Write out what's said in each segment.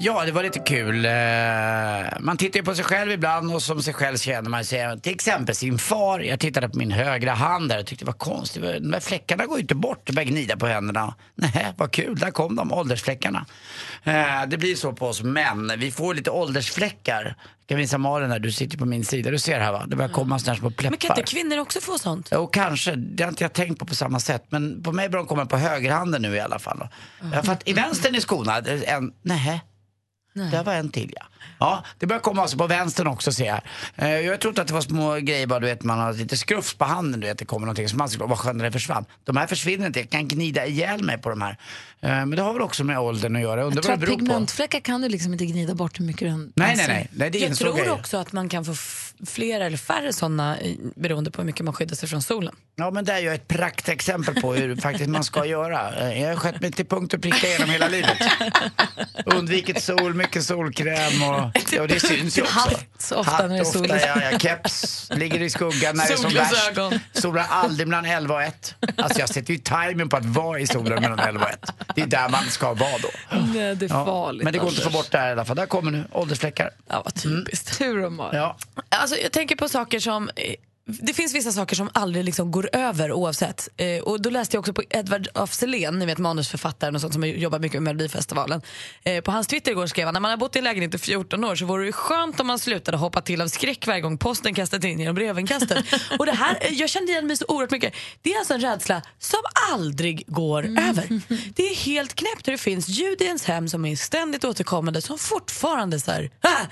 Ja, det var lite kul. Eh, Man tittar ju på sig själv ibland och som sig själv känner man sig till exempel sin far. Jag tittade på min högra hand där och tyckte det var konstigt. De där fläckarna går ju inte bort. Jag började gnida på händerna. Nej, vad kul, där kom de, åldersfläckarna. Eh, Det blir så på oss män. Vi får lite åldersfläckar. Jag kan visa Malin här, du sitter på min sida. Du ser här va? Det börjar komma sådana här små pläppar. Men kan inte kvinnor också få sånt? Jo, kanske. Det har inte jag tänkt på på samma sätt. Men på mig börjar de komma på högerhanden nu i alla fall. Ja, för att i vänstern är är en, nej. Där var en till ja. Ja, det börjar komma alltså på vänstern också ser jag. Eh, jag trodde att det var små grejer bara, du vet man har lite skrufs på handen, du vet det kommer någonting som man ska, vad skönt det försvann. De här försvinner inte, jag kan gnida ihjäl mig på de här. Eh, men det har väl också med åldern att göra, jag undrar Jag vad det beror på. pigmentfläckar kan du liksom inte gnida bort hur mycket du än Nej, nej, anser. nej, nej det Jag insåg jag tror ju. också att man kan få f- flera eller färre såna beroende på hur mycket man skyddar sig från solen. Ja men det är ju ett praktexempel på hur faktiskt man ska göra. Eh, Jag har skött mig till punkt och pricka genom hela livet. Undvikit sol, mycket solkräm och, och det syns ju också. Hatt ofta när det är ofta, sol. ja, ja, keps, ligger i skuggan när det är som värst. Solar aldrig mellan 11 och 1. Alltså jag sätter ju timern på att vara i solen mellan 11 och 1. Det är där man ska vara då. Nej, det är Ja, farligt. men det går inte att få bort det här i alla fall. Där kommer nu åldersfläckar. Ja, vad typiskt. Tur om Malin. Ja. Alltså, jag tänker på saker som... eh, Det finns vissa saker som aldrig liksom går över oavsett. Eh, och då läste jag också på Edvard af Sillén, ni vet manusförfattaren och sånt som har jobbat mycket med Melodifestivalen. Eh, på hans Twitter igår skrev han när man har bott i lägenhet i 14 år så vore det skönt om man slutade hoppa till av skräck varje gång posten kastat in genom brevinkastet. och det här, eh, jag kände igen mig så oerhört mycket. Det är alltså en rädsla som aldrig går över. Det är helt knäppt hur det finns ljud i ens hem som är ständigt återkommande som fortfarande så här, "Ah!"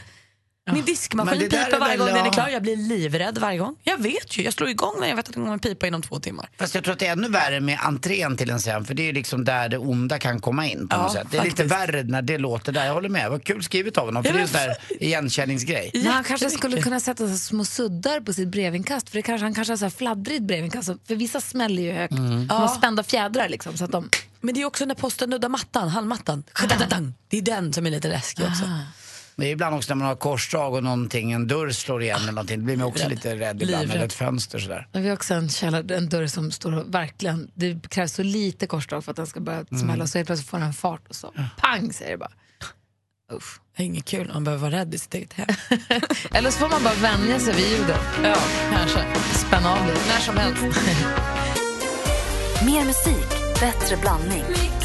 Min Men diskmaskin är varje gång den är klar. Jag blir livrädd varje gång. Jag vet ju. Jag slår igång när jag vet att den kommer pipa inom två timmar. Fast jag tror att det är ännu värre med entrén till en scen för det är ju liksom där det onda kan komma in på Ja, något sätt. Det är lite faktiskt. värre när det låter där. Jag håller med. Vad kul skrivet av honom för Ja, det är en men sån där igenkänningsgrej. Men han kanske skulle kunna sätta så små suddar på sitt brevinkast. För det kanske, han kanske har så här fladdrigt brevinkast. För vissa smäller ju högt. De har spända fjädrar liksom. Så att de... Men det är också när posten nuddar mattan, handmattan. Det är den som är lite läskig också. Det är ibland också när man har korsdrag och någonting, en dörr slår igen eller någonting. Då blir man också lite rädd ibland. Livrädd. Eller ett fönster sådär. Vi har också en, källare, en dörr som står och verkligen... Det krävs så lite korsdrag för att den ska börja smälla. Så helt plötsligt får den fart och så pang säger det bara. Usch. Det är inget kul om man behöver vara rädd i sitt eget hem. Eller så får man bara vänja sig vid ljudet. ja, kanske. Spänna av lite. När som helst. Mer musik, bättre blandning.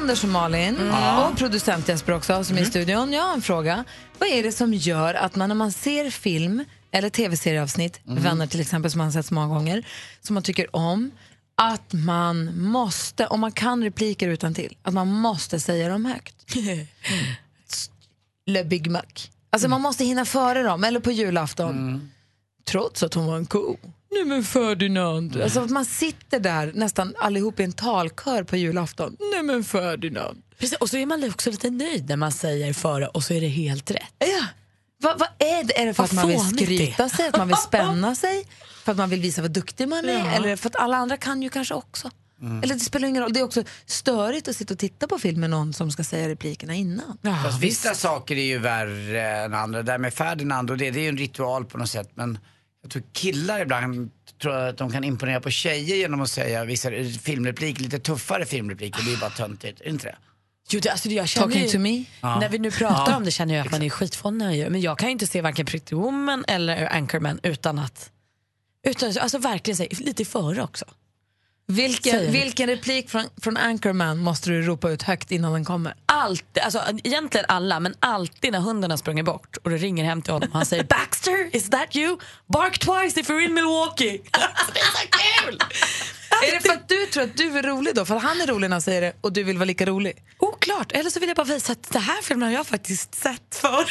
Anders och Malin och producent Jesper också som är i studion. Jag har en fråga. Vad är det som gör att man när man ser film eller tv-serieavsnitt, Vänner till exempel som man har sett så många gånger, som man tycker om, att man måste, om man kan repliker utan till, att man måste säga dem högt. Le Big Mac. Alltså man måste hinna före dem, eller på julafton. Trots att hon var en ko. Nej men Ferdinand. Alltså att man sitter där nästan allihop i en talkör på julafton. Nej men Ferdinand. Precis, och så är man också lite nöjd när man säger före och så är det helt rätt. Ja. Vad vad är det? Är det för Vad att man vill skryta sig, att man vill spänna sig? För att man vill visa vad duktig man är? Eller för att alla andra kan ju kanske också? Eller det spelar ingen roll. Det är också störigt att sitta och titta på film med någon som ska säga replikerna innan. Fast vissa saker är ju värre än andra. Det där med Ferdinand och det, det är ju en ritual på något sätt. Men jag tror killar ibland tror att de kan imponera på tjejer genom att säga vissa filmrepliker, lite tuffare filmrepliker. Det är bara töntigt, är det inte det? Jo, det, alltså, jag känner Talking ju, to me. När vi nu pratar Ja, om det känner jag att man är skitfånig när jag gör Men jag kan inte se varken Pretty Woman eller Anchorman utan att... Utan, alltså verkligen säga, lite före också. Vilken, vilken replik från, från Anchorman måste du ropa ut högt innan den kommer? Alltid, alltså, egentligen alla, men alltid när hunden har sprungit bort och det ringer hem till honom och han säger Baxter, is that you? Bark twice if you're in Milwaukee. Alltså, det är så kul! Är det för att du tror att du är rolig då? För att han är rolig när han säger det och du vill vara lika rolig? Oklart, eller så vill jag bara visa att det här filmen har jag faktiskt sett för.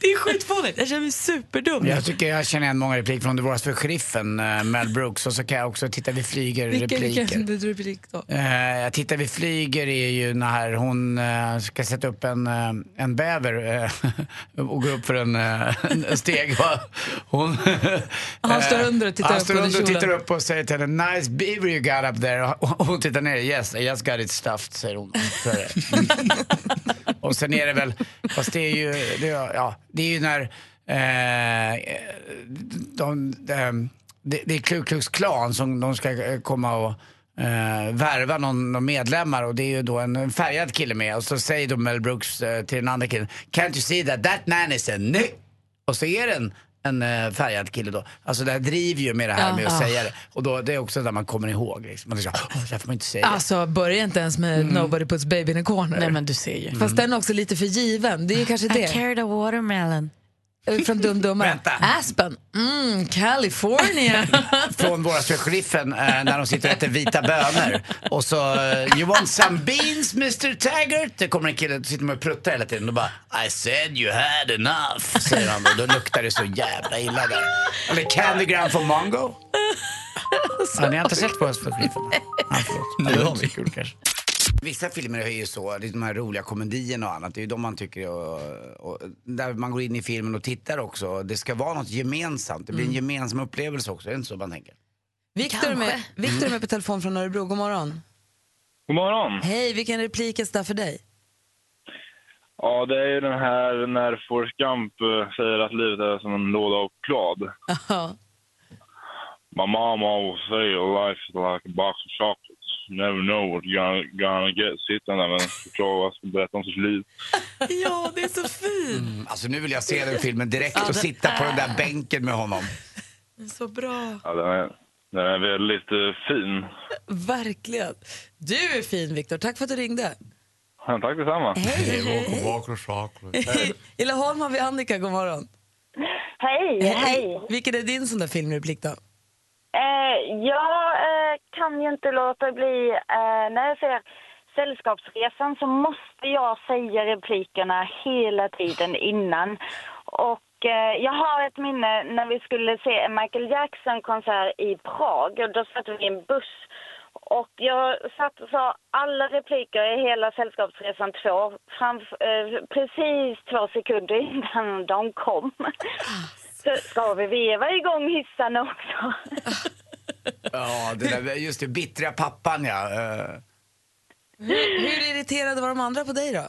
det är skitfånigt, jag känner mig superdum. Jag tycker jag känner igen många repliker från Det våras för sheriffen, eh, Mel Brooks. Och så kan jag också titta vi flyger Vilken, repliker. vilken replik då? Eh, jag tittar vi flyger är ju när hon eh, ska sätta upp en, en bäver och gå upp för en, en steg. Hon, Han står under och tittar upp under och tittar upp och säger till henne Nice beaver you got up there. Och hon tittar ner. Yes, I just got it stuffed, säger hon. Det. Och sen är det väl, fast det är ju, det är, ja, det är ju när eh, de, de, det, det är Ku Klux Klan som de ska eh, komma och eh, värva någon, någon medlemmar och det är ju då en, en färgad kille med och så säger då Mel Brooks eh, till den andra killen Can't you see that that man is a ny Och så är det en, eh, färgad kille då. Alltså det här driver ju med det här Ja. med att Ja. säga det. Och då, det är också där man kommer ihåg. Liksom. Man liksom, "Åh, det får man inte säga. Alltså, börja inte ens med Nobody puts baby in a corner. Nej men du ser ju. Fast den är också lite för given. Det är ju kanske det. carried a watermelon. Eh, Från Dum Dummare. Aspen. Mm, California. Från våra sheriffen eh, när de sitter och äter vita bönor. Och så, eh, you want some beans Mr Taggart? Det kommer en kille och sitter med och pruttar hela tiden. Och bara, I said you had enough, säger han. Och då luktar det så jävla illa där. Eller Candygram for Mongo. Ja, ni har inte sett på oss för sheriffen? Var inte så kul kanske. Vissa filmer är ju så, det är de här roliga komedierna och annat, det är ju de man tycker, och, och, där man går in i filmen och tittar också. Det ska vara något gemensamt, det blir en gemensam upplevelse också, är det inte så man tänker? Victor är med, Victor är med på telefon från Örebro. God morgon. God morgon. Hej, vilken replik är där för dig? Ja, det är ju den här när Forrest Gump eh, säger att livet är som en låda av choklad. My mom always say life is like a box of chocolates. Never know what you're gonna, get. Sitter där med choklad och berätta om sitt liv. Ja, det är så fint. Alltså nu vill jag se den filmen direkt och den sitta på den där bänken med honom. Så bra. Ja, den, är, den är väldigt eh, fin. Verkligen. Du är fin, Victor. Tack för att du ringde. Ja, tack detsamma. I Laholm har vi Annika. God morgon. Hej, hej. Vilken är din sån där filmreplik då? Eh, jag kan ju inte låta bli, eh, när jag ser Sällskapsresan så måste jag säga replikerna hela tiden innan. Och eh, jag har ett minne när vi skulle se en Michael Jackson-konsert i Prag och då satt vi i en buss. Och jag satt och sa alla repliker i hela Sällskapsresan 2 framf- eh, precis två sekunder innan de kom. Så ska vi veva igång hissarna också? Ja, det där, just det, bittra pappan ja. Eh, Hur irriterade var de andra på dig då?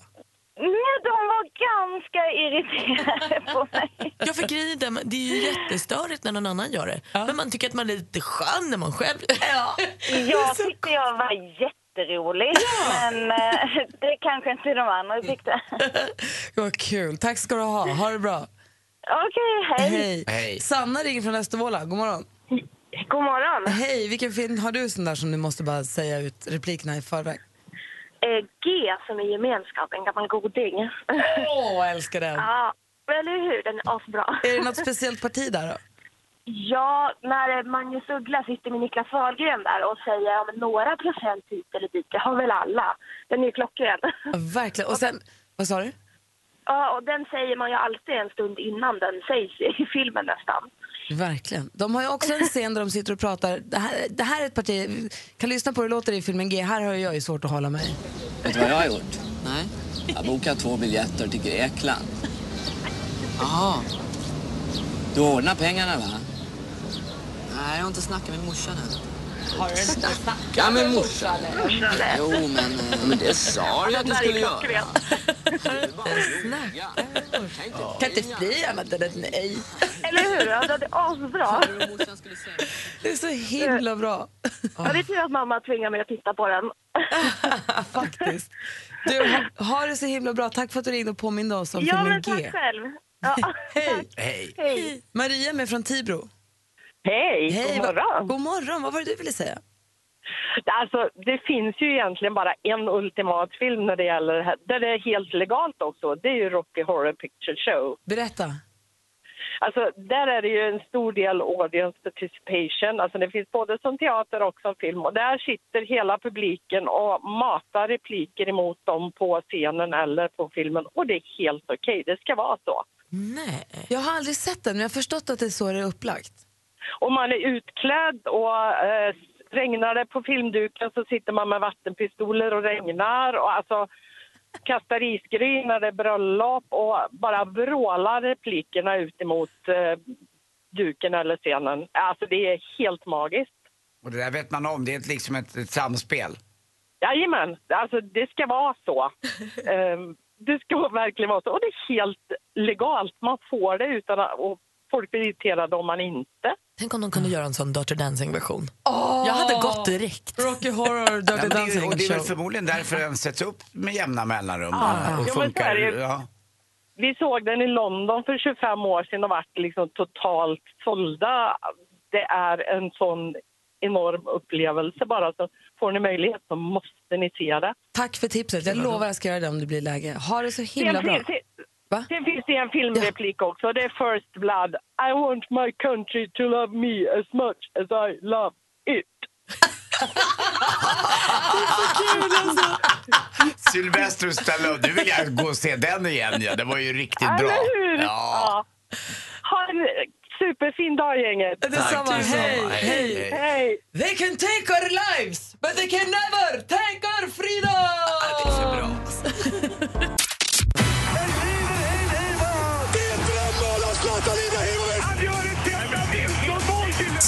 Nej, de var ganska irriterade på mig. Jag grejen är det, det är ju jättestörigt när någon annan gör det. Men man tycker att man är lite skön när man själv ja. Jag tyckte jag var jätterolig, men eh, det kanske inte de andra tyckte. Vad kul. Tack ska du ha. Ha det bra. Okej, hej. Hej. Hej. Sanna ringer från Östervåla. God morgon. God morgon. Hej, vilken film har du sån där som du måste bara säga ut replikerna i förväg? Eh, G som är gemenskap, en gammal goding. Åh, jag älskar den. ja, eller hur? Den är asbra. Är det något speciellt parti där då? Ja, när Magnus Uggla sitter med Niklas Wahlgren där och säger ja, men några procent hit eller dit, det har väl alla. Den är ju klockren. Ja, verkligen. Och sen, vad sa du? Ja, och den säger man ju alltid en stund innan den sägs i filmen nästan. Verkligen. De har ju också en scen där de sitter och pratar. Det här, det här är ett parti, kan lyssna på hur det låter i filmen G. Här har jag ju svårt att hålla mig. Vet du vad jag har gjort? Nej. Jag har bokat två biljetter till Grekland. Jaha. Du ordnar pengarna, va? Nej, jag har inte snackat med morsan än. Har du inte snackat med morsan? Jo, men, eh, men det sa du att du skulle göra. Snacka Kan inte bli annat än ett nej. Eller hur? Ja, det är asbra. Det är så himla bra. Ja, det är tur att mamma tvingar mig att titta på den. Faktiskt. Du, ha, ha det så himla bra. Tack för att du ringde och påminde oss om Ja, filmen men G. tack själv. Ja, Hej. Hej. hej. Maria med från Tibro. Hej, Hej, god va- morgon. God morgon. Vad var det du ville säga? Alltså, det finns ju egentligen bara en ultimat film när det gäller det här, där det är helt legalt också. Det är ju Rocky Horror Picture Show. Berätta. Alltså, där är det ju en stor del audience participation. Alltså, det finns både som teater och som film. Och där sitter hela publiken och matar repliker emot dem på scenen eller på filmen. Och det är helt okej. Det ska vara så. Nej. Jag har aldrig sett den, men jag har förstått att det är så det är upplagt. Och man är utklädd och eh, regnar det på filmduken så sitter man med vattenpistoler och regnar och alltså kastar isgryn när det är bröllop och bara vrålar replikerna ut emot eh, duken eller scenen. Alltså det är helt magiskt. Och det där vet man om, det är liksom ett, ett samspel. Jajamän, alltså det ska vara så. Ehm, det ska verkligen vara så. Och det är helt legalt. Man får det utan att... Och folk blir irriterade om man inte. Tänk om de kunde göra en sån Dirty Dancing-version. Jag hade gått direkt. Rocky Horror, Ja, Dirty det, Dancing och det är väl förmodligen därför den sätts upp med jämna mellanrum Ja. och funkar. det ju. Ja. Vi såg den i London för 25 år sedan och vart liksom totalt sålda. Det är en sån enorm upplevelse bara. Så får ni möjlighet så måste ni se det. Tack för tipset. Jag lovar att jag ska göra det om det blir läge. Ha det så himla bra. Det- Va? sen finns det en filmreplik också. Det är First Blood. I want my country to love me as much as I love it. Sylvester Stallone, nu vill jag gå och se den igen. Ja. Det var ju riktigt bra. Eller hur? Ja. Ha en superfin dag, gänget. Detsamma. Hej, hej. Hej! They can take our lives, but they can never take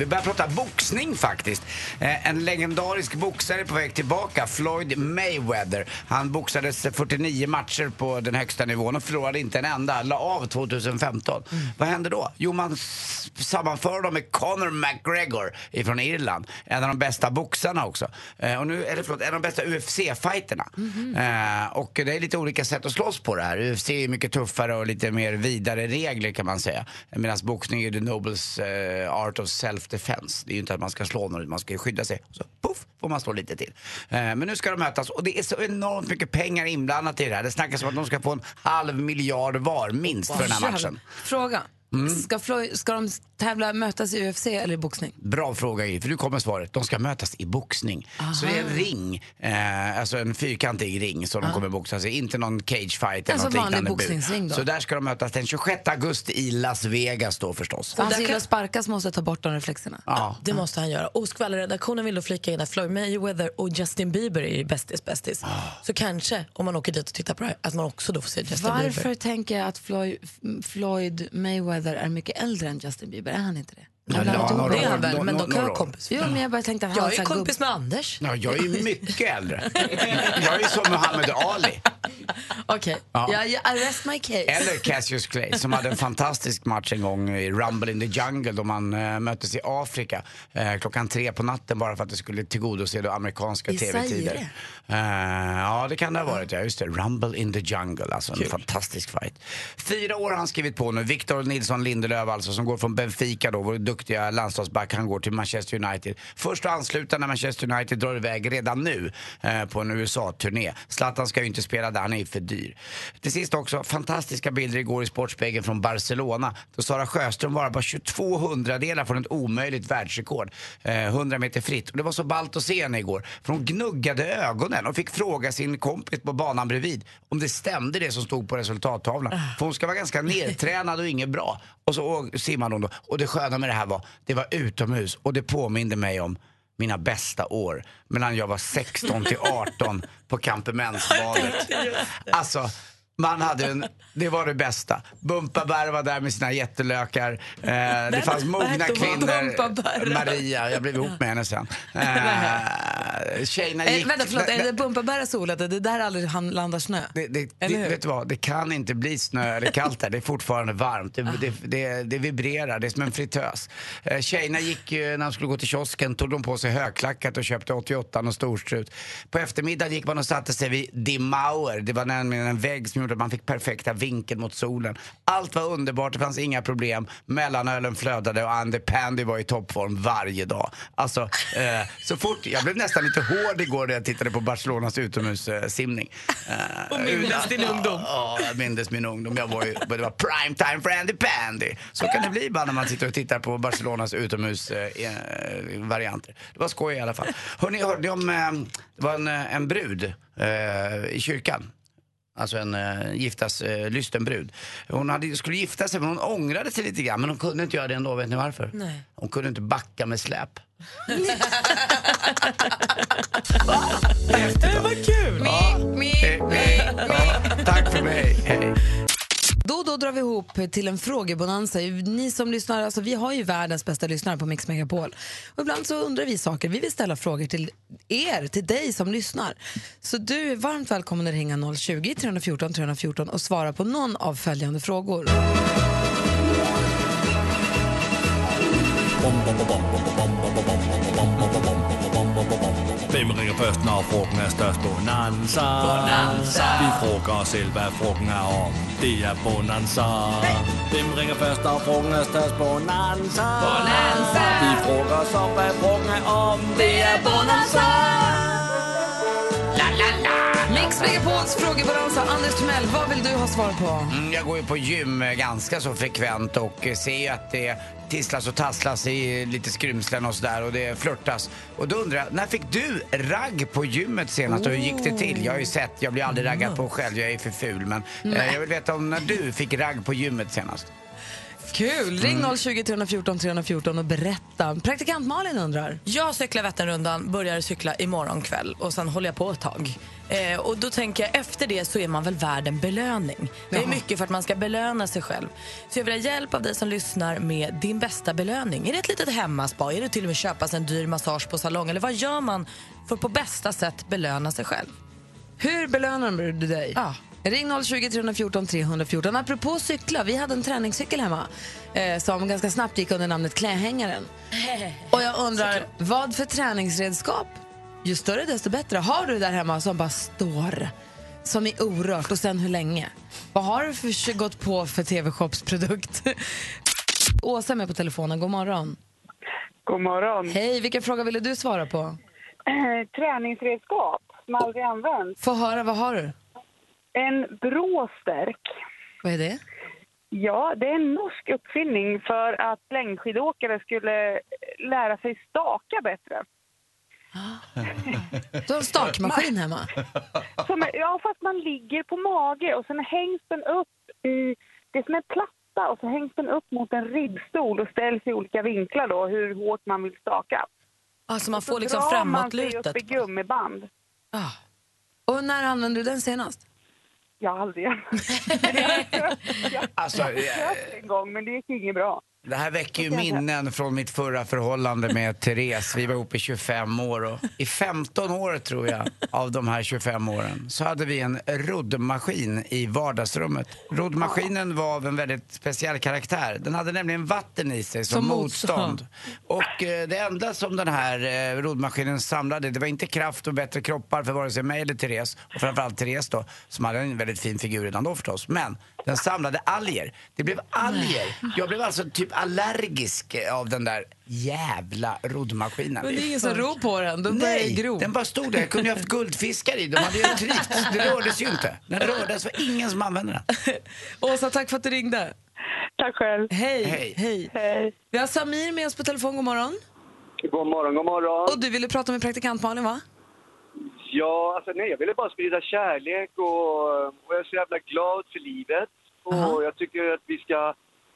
Vi börjar prata boxning faktiskt. Eh, En legendarisk boxare är på väg tillbaka, Floyd Mayweather. Han boxades 49 matcher på den högsta nivån och förlorade inte en enda. La av 2015. Vad hände då? Jo, man sammanför dem med Conor McGregor ifrån Irland. En av de bästa boxarna också. Eh, Och nu, eller förlåt, en av de bästa UFC-fighterna. Eh, och det är lite olika sätt att slåss på det här. UFC är mycket tuffare och lite mer vidare regler kan man säga. Medan boxning är the nobles eh, art of self-defense. Det är ju inte att man ska slå någon, man ska ju skydda sig. Så puff, får man slå lite till. Eh, men nu ska de mötas och det är så enormt mycket pengar inblandat i det här. Det snackas om att de ska få en halv miljard var minst för den här matchen. Fråga. Mm. Ska, Floyd, ska de tävla, mötas i UFC eller i boxning? Bra fråga, för nu kommer svaret. De ska mötas i boxning. Så det är en ring, eh, alltså en fyrkantig ring som de kommer boxas i. Inte någon cage fight eller Alltså något vanlig liknande. boxningsring då? Så där ska de mötas den 26 augusti i Las Vegas då förstås. För han som gillar sparkas måste ta bort de reflexerna. Ja. Det måste han göra. Och skvallerredaktionen vill då flika in att Floyd Mayweather och Justin Bieber är bästis bästis. Så kanske, om man åker dit och tittar på det här, att man också då får se Justin Varför Bieber. tänker jag att Floyd, Floyd Mayweather är mycket äldre än Justin Bieber? Är han inte det? Ja, Jag ja, några Det är år, han väl, nå- men de kan år. kompis. Jo, men jag bara tänkte att han Jag är kompis gubb- med Anders. Ja, jag är ju mycket äldre. Jag är som Muhammad Ali. Okej, Ja. jag, arrest my case. Eller Cassius Clay som hade en fantastisk match en gång i Rumble in the Jungle då man eh, möttes i Afrika eh, klockan tre på natten bara för att det skulle tillgodose då amerikanska tv-tider. Zaire? Eh, ja, det kan det ha varit. Ja, just det. Rumble in the Jungle, alltså en fantastisk fight. Fyra år har han skrivit på nu. Victor Nilsson Lindelöf alltså som går från Benfica då, vår duktiga landslagsback, han går till Manchester United. Först att ansluta när Manchester United drar iväg redan nu på en USA-turné. Zlatan ska ju inte spela där, han är för dyr. Till sist också, fantastiska bilder igår i Sportspegeln från Barcelona. Då Sara Sjöström var bara 22 hundradelar från ett omöjligt världsrekord. Eh, 100 meter fritt. Och det var så ballt att se henne igår. För hon gnuggade ögonen och fick fråga sin kompis på banan bredvid om det stämde det som stod på resultattavlan. För hon ska vara ganska nedtränad och inget bra. Och så simmade hon då. Och det sköna med det här var, det var utomhus och det påminde mig om mina bästa år mellan jag var 16 till 18 på Campemensbadet. Alltså, man hade en, det var det bästa. Bumpaberg var där med sina jättelökar. Eh, det fanns mogna kvinnor. Maria, jag blev ihop med henne sen. Eh, tjejerna Eh, gick... vänta, förlåt, är det Bumpabära solet? Det är där aldrig han landar snö? det, det, Eller det, vet du vad, det kan inte bli snö eller kallt där. Det är fortfarande varmt. Det, det, det, det vibrerar, det är som en fritös. Eh, tjejerna gick, eh, när de skulle gå till kiosken, tog de på sig högklackat och köpte 88 och storstrut. På eftermiddagen gick man och satte sig vid Die Mauer. Det var nämligen en vägg som att man fick perfekta vinkel mot solen. Allt var underbart, det fanns inga problem. Mellanölen flödade och Andy Pandy var i toppform varje dag. Alltså, eh, så fort, jag blev nästan lite hård igår när jag tittade på Barcelonas utomhussimning. Eh, Och mindes din ungdom. Ja, jag mindes min ungdom. Jag var ju, det var prime time för Andy Pandy. Så kan det bli bara när man sitter och tittar på Barcelonas utomhusvarianter. det var skoj i alla fall. Hörrni, hörde ni om, eh, det var en, eh, en brud eh, i kyrkan. Alltså en uh, giftas uh, lysten brud. Hon hade, skulle gifta sig men hon ångrade sig lite grann. Men hon kunde inte göra det ändå. Vet ni varför? Nej. Hon kunde inte backa med släp. Vad kul! Eh, eh, ja, tack för mig. Hej. Då drar vi ihop till en frågebonanza. Ni som lyssnar, alltså vi har ju världens bästa lyssnare på Mix Megapol. Och ibland så undrar vi saker. Vi vill ställa frågor till er, till dig som lyssnar. Så du är varmt välkommen att ringa 020-314 314 och svara på någon av följande frågor. Hvem ringer først, når frugten er størst? Bonanza. Bonanza. Vi frågar os selv, hvad frugten er om. Det er Bonanza. Hvem ringer først, når frugten er størst? Bonanza. Bonanza. Vi frågar os om, hvad frugten er om. Det er Bonanza. Mix Megapols frågebonanza. Anders Timell, vad vill du ha svar på? Mm, jag går ju på gym eh, ganska så frekvent och eh, ser ju att det tisslas och tasslas i lite skrymslen och sådär och det flörtas. Och då undrar jag, när fick du ragg på gymmet senast och hur gick det till? Jag har ju sett, jag blir aldrig raggad på själv, jag är för ful men eh, jag vill veta om när du fick ragg på gymmet senast. Kul! Ring 020 314 314 och berätta. Praktikant Malin undrar. Jag cyklar Vätternrundan, börjar cykla imorgon kväll och sen håller jag på ett tag. Eh, och då tänker jag efter det så är man väl värd en belöning. Det är Jaha. mycket för att man ska belöna sig själv. Så jag vill ha hjälp av dig som lyssnar med din bästa belöning. Är det ett litet hemmaspa? Är det till och med köpa sig en dyr massage på salong? Eller vad gör man för att på bästa sätt belöna sig själv? Hur belönar du dig? Ja. Ring 020 314 314. Apropå cykla, vi hade en träningscykel hemma eh, som ganska snabbt gick under namnet Klähängaren. Och jag undrar, vad för träningsredskap? Ju större desto bättre. Har du där hemma som bara står, som är orört och sen hur länge? Vad har du för gått på för TV-shopsprodukt? Åsa är med på telefonen, god morgon. God morgon. Hej, vilken fråga ville du svara på? Eh, träningsredskap som aldrig används. Få höra, vad har du? En bråstärk. Vad är det? Ja, det är en norsk uppfinning för att längdskidåkare skulle lära sig staka bättre. Du har en stakmaskin hemma. Som är, ja, fast man ligger på mage och sen hängs den upp i... Det är som en platta och så hängs den upp mot en ribbstol och ställs i olika vinklar då, hur hårt man vill staka. Alltså man får liksom drar man sig framåtlutet. upp i gummiband. Ah. Och när använde du den senast? Ja, aldrig. jag Alltså, eh, försökte en gång, men det gick inget bra. Det här väcker ju minnen från mitt förra förhållande med Therese. Vi var ihop i 25 år och i 15 år tror jag av de här 25 åren så hade vi en roddmaskin i vardagsrummet. Roddmaskinen var av en väldigt speciell karaktär. Den hade nämligen vatten i sig som, Som motstånd. Och eh, det enda som den här eh, roddmaskinen samlade det var inte kraft och bättre kroppar för vare sig mig eller Therese och framförallt Therese då som hade en väldigt fin figur redan då förstås. Men den samlade alger. Det blev alger. Jag blev alltså typ allergisk av den där jävla roddmaskinen. Men det är ingen som ror på den, då börjar det gro. den bara stod där. Jag kunde ju haft guldfiskar i. De hade ju trivts. Det rördes ju inte. Den rördes, var ingen som använde den. Åsa, tack för att du ringde. Tack själv. Hej. Hej. Hej. Hej. Vi har Samir med oss på telefon. God morgon. God morgon, god morgon. Och du ville prata med praktikant Malin, va? Ja, alltså nej, jag ville bara sprida kärlek och, och jag är så jävla glad för livet. Och Aha. jag tycker att vi ska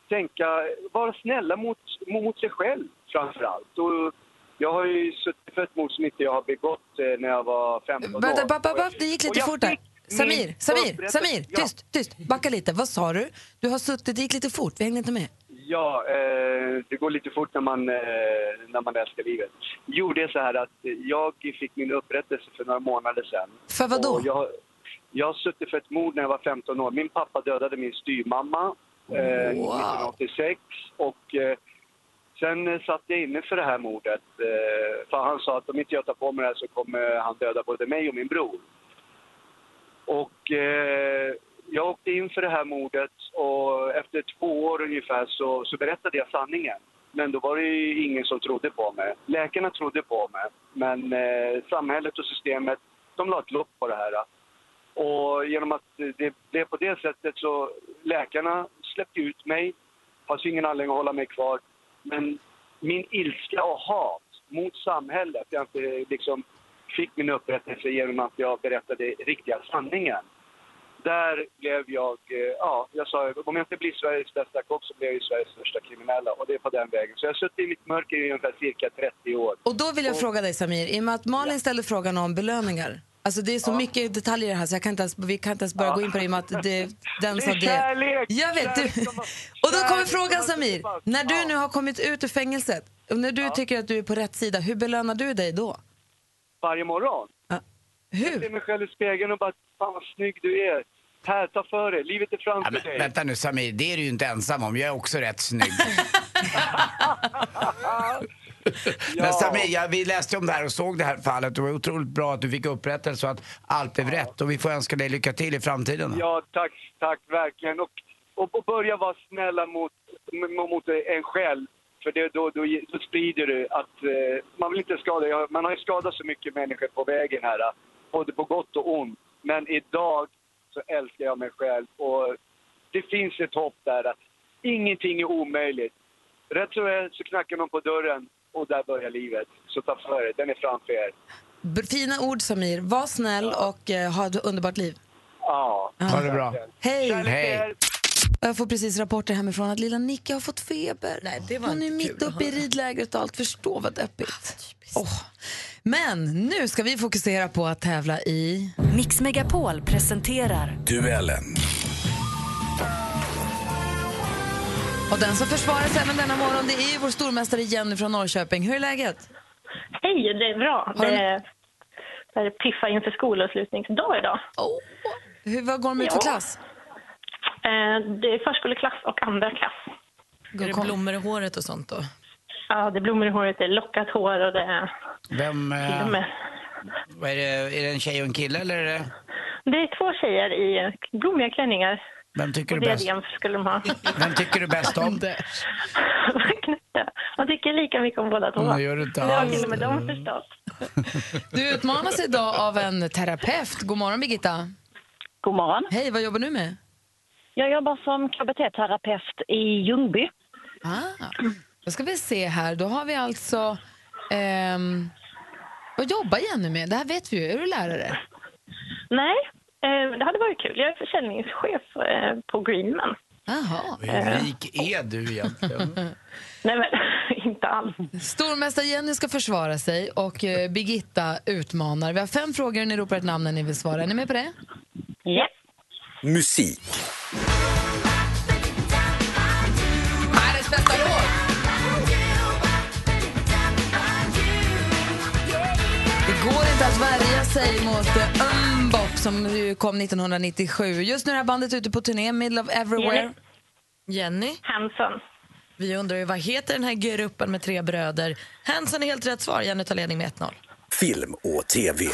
tänka, vara snälla mot, mot sig själv framför allt. Och jag har ju suttit för ett mord som inte jag har begått eh, när jag var 15 år. Vänta, ba, ba, Och ba, jag- det gick lite fort där. Samir, Samir, Samir, tyst, tyst. Backa lite. Vad sa du? Du har suttit, det gick lite fort. Vi hängde inte med. Ja, eh, det går lite fort när man, eh, när man älskar livet. Jo, det är så här att jag fick min upprättelse för några månader sedan. För vad då? Jag, jag har suttit för ett mord när jag var 15 år. Min pappa dödade min styrmamma eh, 1986. Och eh, sen satt jag inne för det här mordet. Eh, för han sa att om inte jag tar på mig det här så kommer han döda både mig och min bror. Och eh, jag åkte in för det här mordet och efter två år ungefär så, så berättade jag sanningen. Men då var det ju ingen som trodde på mig. Läkarna trodde på mig, men eh, samhället och systemet, de la ett lock på det här. Och genom att det blev på det sättet så läkarna släppte ut mig. Fanns ingen anledning att hålla mig kvar. Men min ilska och hat mot samhället, jag inte liksom fick min upprättelse genom att jag berättade riktiga sanningen. Där blev jag, eh, ja, jag sa om jag inte blir Sveriges bästa kock så blir jag Sveriges största kriminella. Och det är på den vägen. Så jag har suttit i mitt mörker i ungefär cirka 30 år. Och då vill jag Och- fråga dig Samir, i och med att Malin ställde frågan om belöningar. Alltså det är så mycket detaljer i det här så jag kan inte ens, vi kan inte ens börja gå in på det i och med att det, den sa det. kärlek, Jag vet, du. kärlek som- Och då kommer frågan Samir, när du nu har kommit ut ur fängelset och när du tycker att du är på rätt sida, hur belönar du dig då? Varje morgon. Ja. Jag Hur? ser mig själv i spegeln och bara, fan vad snygg du är. Här, ta för dig. Livet är Ja, framför men, dig. vänta nu Samir, det är du ju inte ensam om. Jag är också rätt snygg. Men Samir, ja, vi läste om det här och såg det här fallet. Det var otroligt bra att du fick upprättelse och att allt blev rätt. Och vi får önska dig lycka till i framtiden. Ja, tack, tack verkligen. Och, och, och börja vara snälla mot, mot, en själv. För det, då, då, då sprider du att eh, man vill inte skada. Man har ju skadat så mycket människor på vägen här. eh, Både på gott och ont. Men idag så älskar jag mig själv. Och det finns ett hopp där. att Ingenting är omöjligt. Rätt så är så knackar någon på dörren och där börjar livet. Så ta för er, den är framför er. Fina ord Samir, var snäll och eh, ha ett underbart liv. Ja. Ha det bra. Hej! Hej. Jag får precis rapporter hemifrån att lilla Nicky har fått feber. Nej, det var Hon är mitt uppe i ridlägret och allt. Förstå vad deppigt. Åh. Men nu ska vi fokusera på att tävla i... Mix Megapol presenterar Duellen. Och den som försvarar sig även denna morgon det är ju vår stormästare Jenny från Norrköping. Hur är läget? Hej, det är bra. Har du- Det, det piffar inför skolavslutningsdag idag. Oh. Hur, vad går de ut för Ja. klass? Eh, Det är förskoleklass och andra klass. Är det blommor i håret och sånt då? Ja, det är blommor i håret, det är lockat hår och det är Vem, eh, med... vad är, det, är det en tjej och en kille eller är det, Det är två tjejer i blommiga klänningar. vem tycker Och du bäst, skulle de ha. vem tycker du bäst om? Man tycker lika mycket om båda två. Mm, det gör du inte Det har alls. till och med de förstått. Du utmanas idag av en terapeut. God morgon Birgitta. God morgon. Hej, vad jobbar du med? Jag jobbar som KBT-terapeut i Ljungby. Ah, då ska vi se här. Då har vi alltså... ehm, vad jobbar Jenny med? Det här vet vi ju. Är du lärare? Nej, eh, det hade varit kul. Jag är försäljningschef eh, på Greenman. Jaha. Hur rik är du egentligen? Nej, men inte alls. Stormästare Jenny ska försvara sig och eh, Birgitta utmanar. Vi har fem frågor och ni ropar ett namn när ni vill svara. Är ni med på det? Ja. Musik. Världens bästa låt! Det går inte att värja sig mot eh, Umbop som ju kom 1997. Just nu är det här bandet ute på turné, Middle of Everywhere. Jenny? Hanson. Vi undrar ju vad heter den här gruppen med tre bröder? Hanson är helt rätt svar. Jenny tar ledning med 1-0. Film och TV.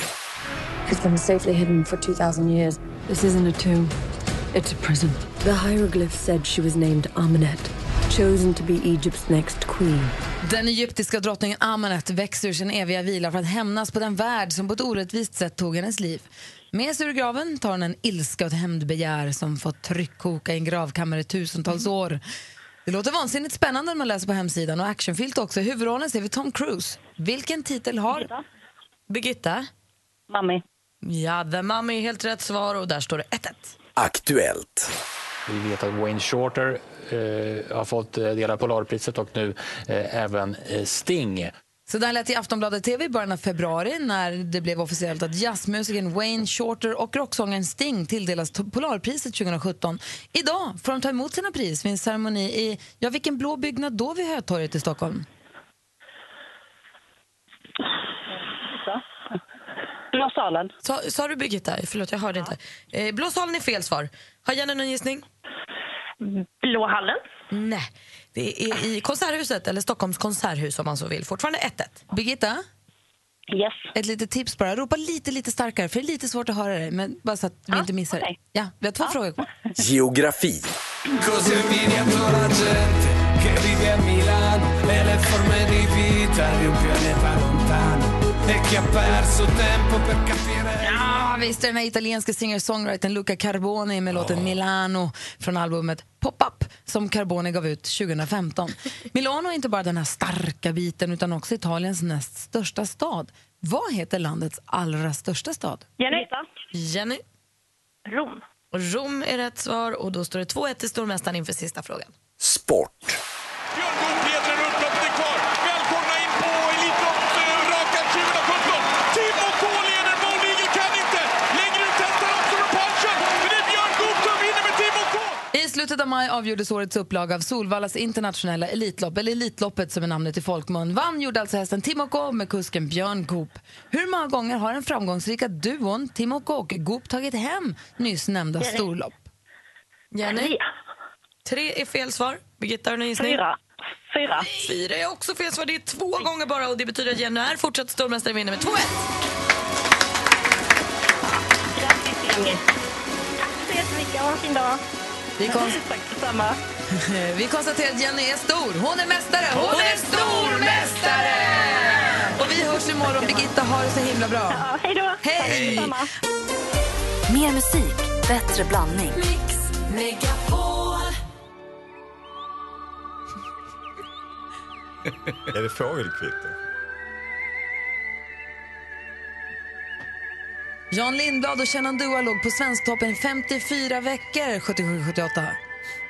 It's been safely hidden for 2,000 years. This isn't a tomb, it's a prison. The hieroglyph said she was named Amenet, chosen to be Egypt's next queen. Den egyptiska drottningen Amenet växer ur sin eviga vila för att hämnas på den värld som på ett orättvist sätt tog hennes liv. Med sig ur graven tar hon en ilska och ett hämndbegär som fått tryckkoka i en gravkammare i tusentals år. Det låter vansinnigt spännande när man läser på hemsidan och actionfyllt också. Huvudrollen ser vi Tom Cruise. Vilken titel har... Birgitta? Mami. Ja, The Mummy är helt rätt svar och där står det 1-1. Aktuellt. Vi vet att Wayne Shorter eh, har fått eh, dela Polarpriset och nu eh, även eh, Sting. Så där lät i Aftonbladet TV i början av februari när det blev officiellt att jazzmusikern Wayne Shorter och rocksångaren Sting tilldelas Polarpriset 2017. Idag får de ta emot sina pris vid en ceremoni i, ja vilken blå byggnad då vid Hötorget i Stockholm? Blå salen. Sa, sa du Birgitta? Förlåt, jag hörde inte. Eh, Blå salen är fel svar. Har Jenny någon gissning? Blå hallen. Nej. Det är i Konserthuset, eller Stockholms konserthus om man så vill. Fortfarande 1-1. Birgitta? Yes. Ett litet tips bara. Ropa lite, lite starkare för det är lite svårt att höra dig. Men bara så att vi inte missar det. Ja, vi har två frågor kvar. Geografi. Perso tempo per capire Ja, visst är den här italienska singer-songwritern Luca Carboni med låten Milano från albumet Pop-Up som Carboni gav ut 2015. Milano är inte bara den här starka biten utan också Italiens näst största stad. Vad heter landets allra största stad? Jenny. Jenny? Rom. Och Rom är rätt svar och då står det 2-1 till stormästaren inför sista frågan. Sport. Björn Goop leder upploppet är kvar. Välkomna in på Elitloppsrakan 2017. Timo K leder. Mold Eagle kan inte I slutet av maj avgjordes årets upplaga av Solvallas internationella Elitlopp, eller Elitloppet som är namnet i folkmun. Vann gjorde alltså hästen Timoko med kusken Björn Goop. Hur många gånger har den framgångsrika duon Timoko och Goop tagit hem nyss nämnda storlopp? Jenny? Tre. Tre är fel svar. Birgitta, har du någon gissning? Fyra. Fyra. Fyra är också fel svar. Det är två gånger bara och det betyder att Jenny är fortsatt stormästare och vinner med 2-1. Grattis, Jenny. Tack så jättemycket. Ha en fin dag. Vi, kon- Tack detsamma. Vi konstaterar att Jenny är stor. Hon är mästare. Hon är stormästare! Och vi hörs imorgon. Birgitta, ha det så himla bra. Ja, hej då. Hej! Mer musik, bättre blandning. Är det fågelkvitter? Jan Lindblad och Shenandoah låg på Svensktoppen 54 veckor 77-78.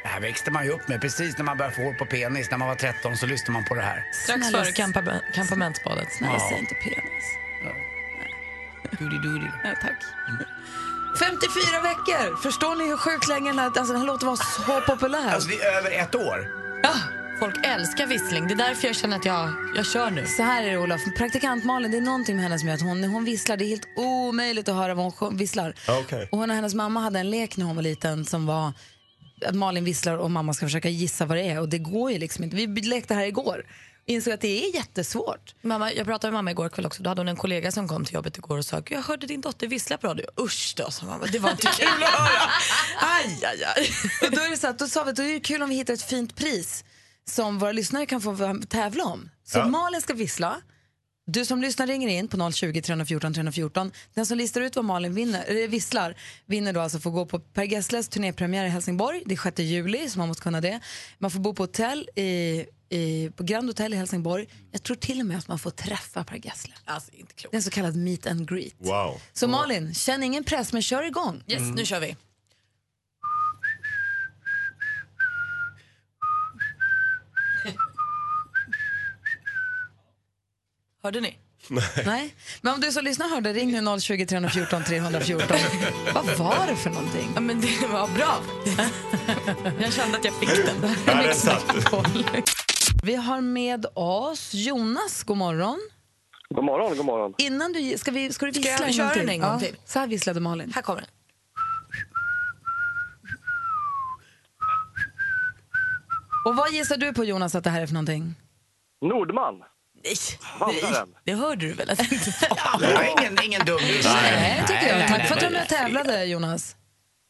Det här växte man ju upp med precis när man började få hår på penis. När man var 13 så lyssnade man på det här. Strax Snälla- före kampa- kampamentsbadet. Snälla, Ja. säg inte penis. Doody doody. Ja, tack. 54 veckor! Förstår ni hur sjukt länge den här, alltså, den här låten var så populär? Alltså det är över ett år. Ja, folk älskar vissling. Det är därför jag känner att jag, jag kör nu. Så här är det Olof, praktikant Malin, det är någonting med henne som gör att hon, när hon visslar, det är helt omöjligt att höra vad hon visslar. Okej. Och hon och hennes mamma hade en lek när hon var liten som var att Malin visslar och mamma ska försöka gissa vad det är och det går ju liksom inte. Vi lekte här igår insåg att det är jättesvårt. Mamma, jag pratade med mamma igår kväll också. Då hade hon en kollega som kom till jobbet igår och sa jag hörde din dotter vissla på radio. Usch då, sa mamma. Det var inte kul att höra. Aj, aj, aj. Och då är det så att, då sa vi att då är det kul om vi hittar ett fint pris som våra lyssnare kan få tävla om. Så Ja. Malin ska vissla. Du som lyssnar ringer in på 020 314 314. Den som listar ut vad Malin vinner, eller visslar vinner då alltså får gå på Per Gessles turnépremiär i Helsingborg. Det är 6 juli, så man måste kunna det. Man får bo på hotell i, i, på Grand Hotel i Helsingborg. Jag tror till och med att man får träffa Per Gessle. Alltså, inte klokt. Det är en så kallad meet and greet. Wow. Så Malin, känn ingen press men kör igång. Yes, nu kör vi. Hörde ni? Nej, men om du som lyssnar hörde, ring nu 020 314 314. Vad var det för någonting? Ja, men det var bra. jag kände att jag fick den. Ja, den satt. Vi har med oss Jonas, god morgon. God morgon, god morgon. Innan du, ska, vi, ska du Ska vissla jag en köra gång till? en gång Ja, till? Så här visslade Malin. Här kommer den. Och vad gissar du på Jonas att det här är för någonting? Nordman. Nej, det hörde du väl att det inte var? Det var ingen, ingen dum gissning. Nej, tycker jag. nej, Tack nej, för att du var med och tävlade Jonas.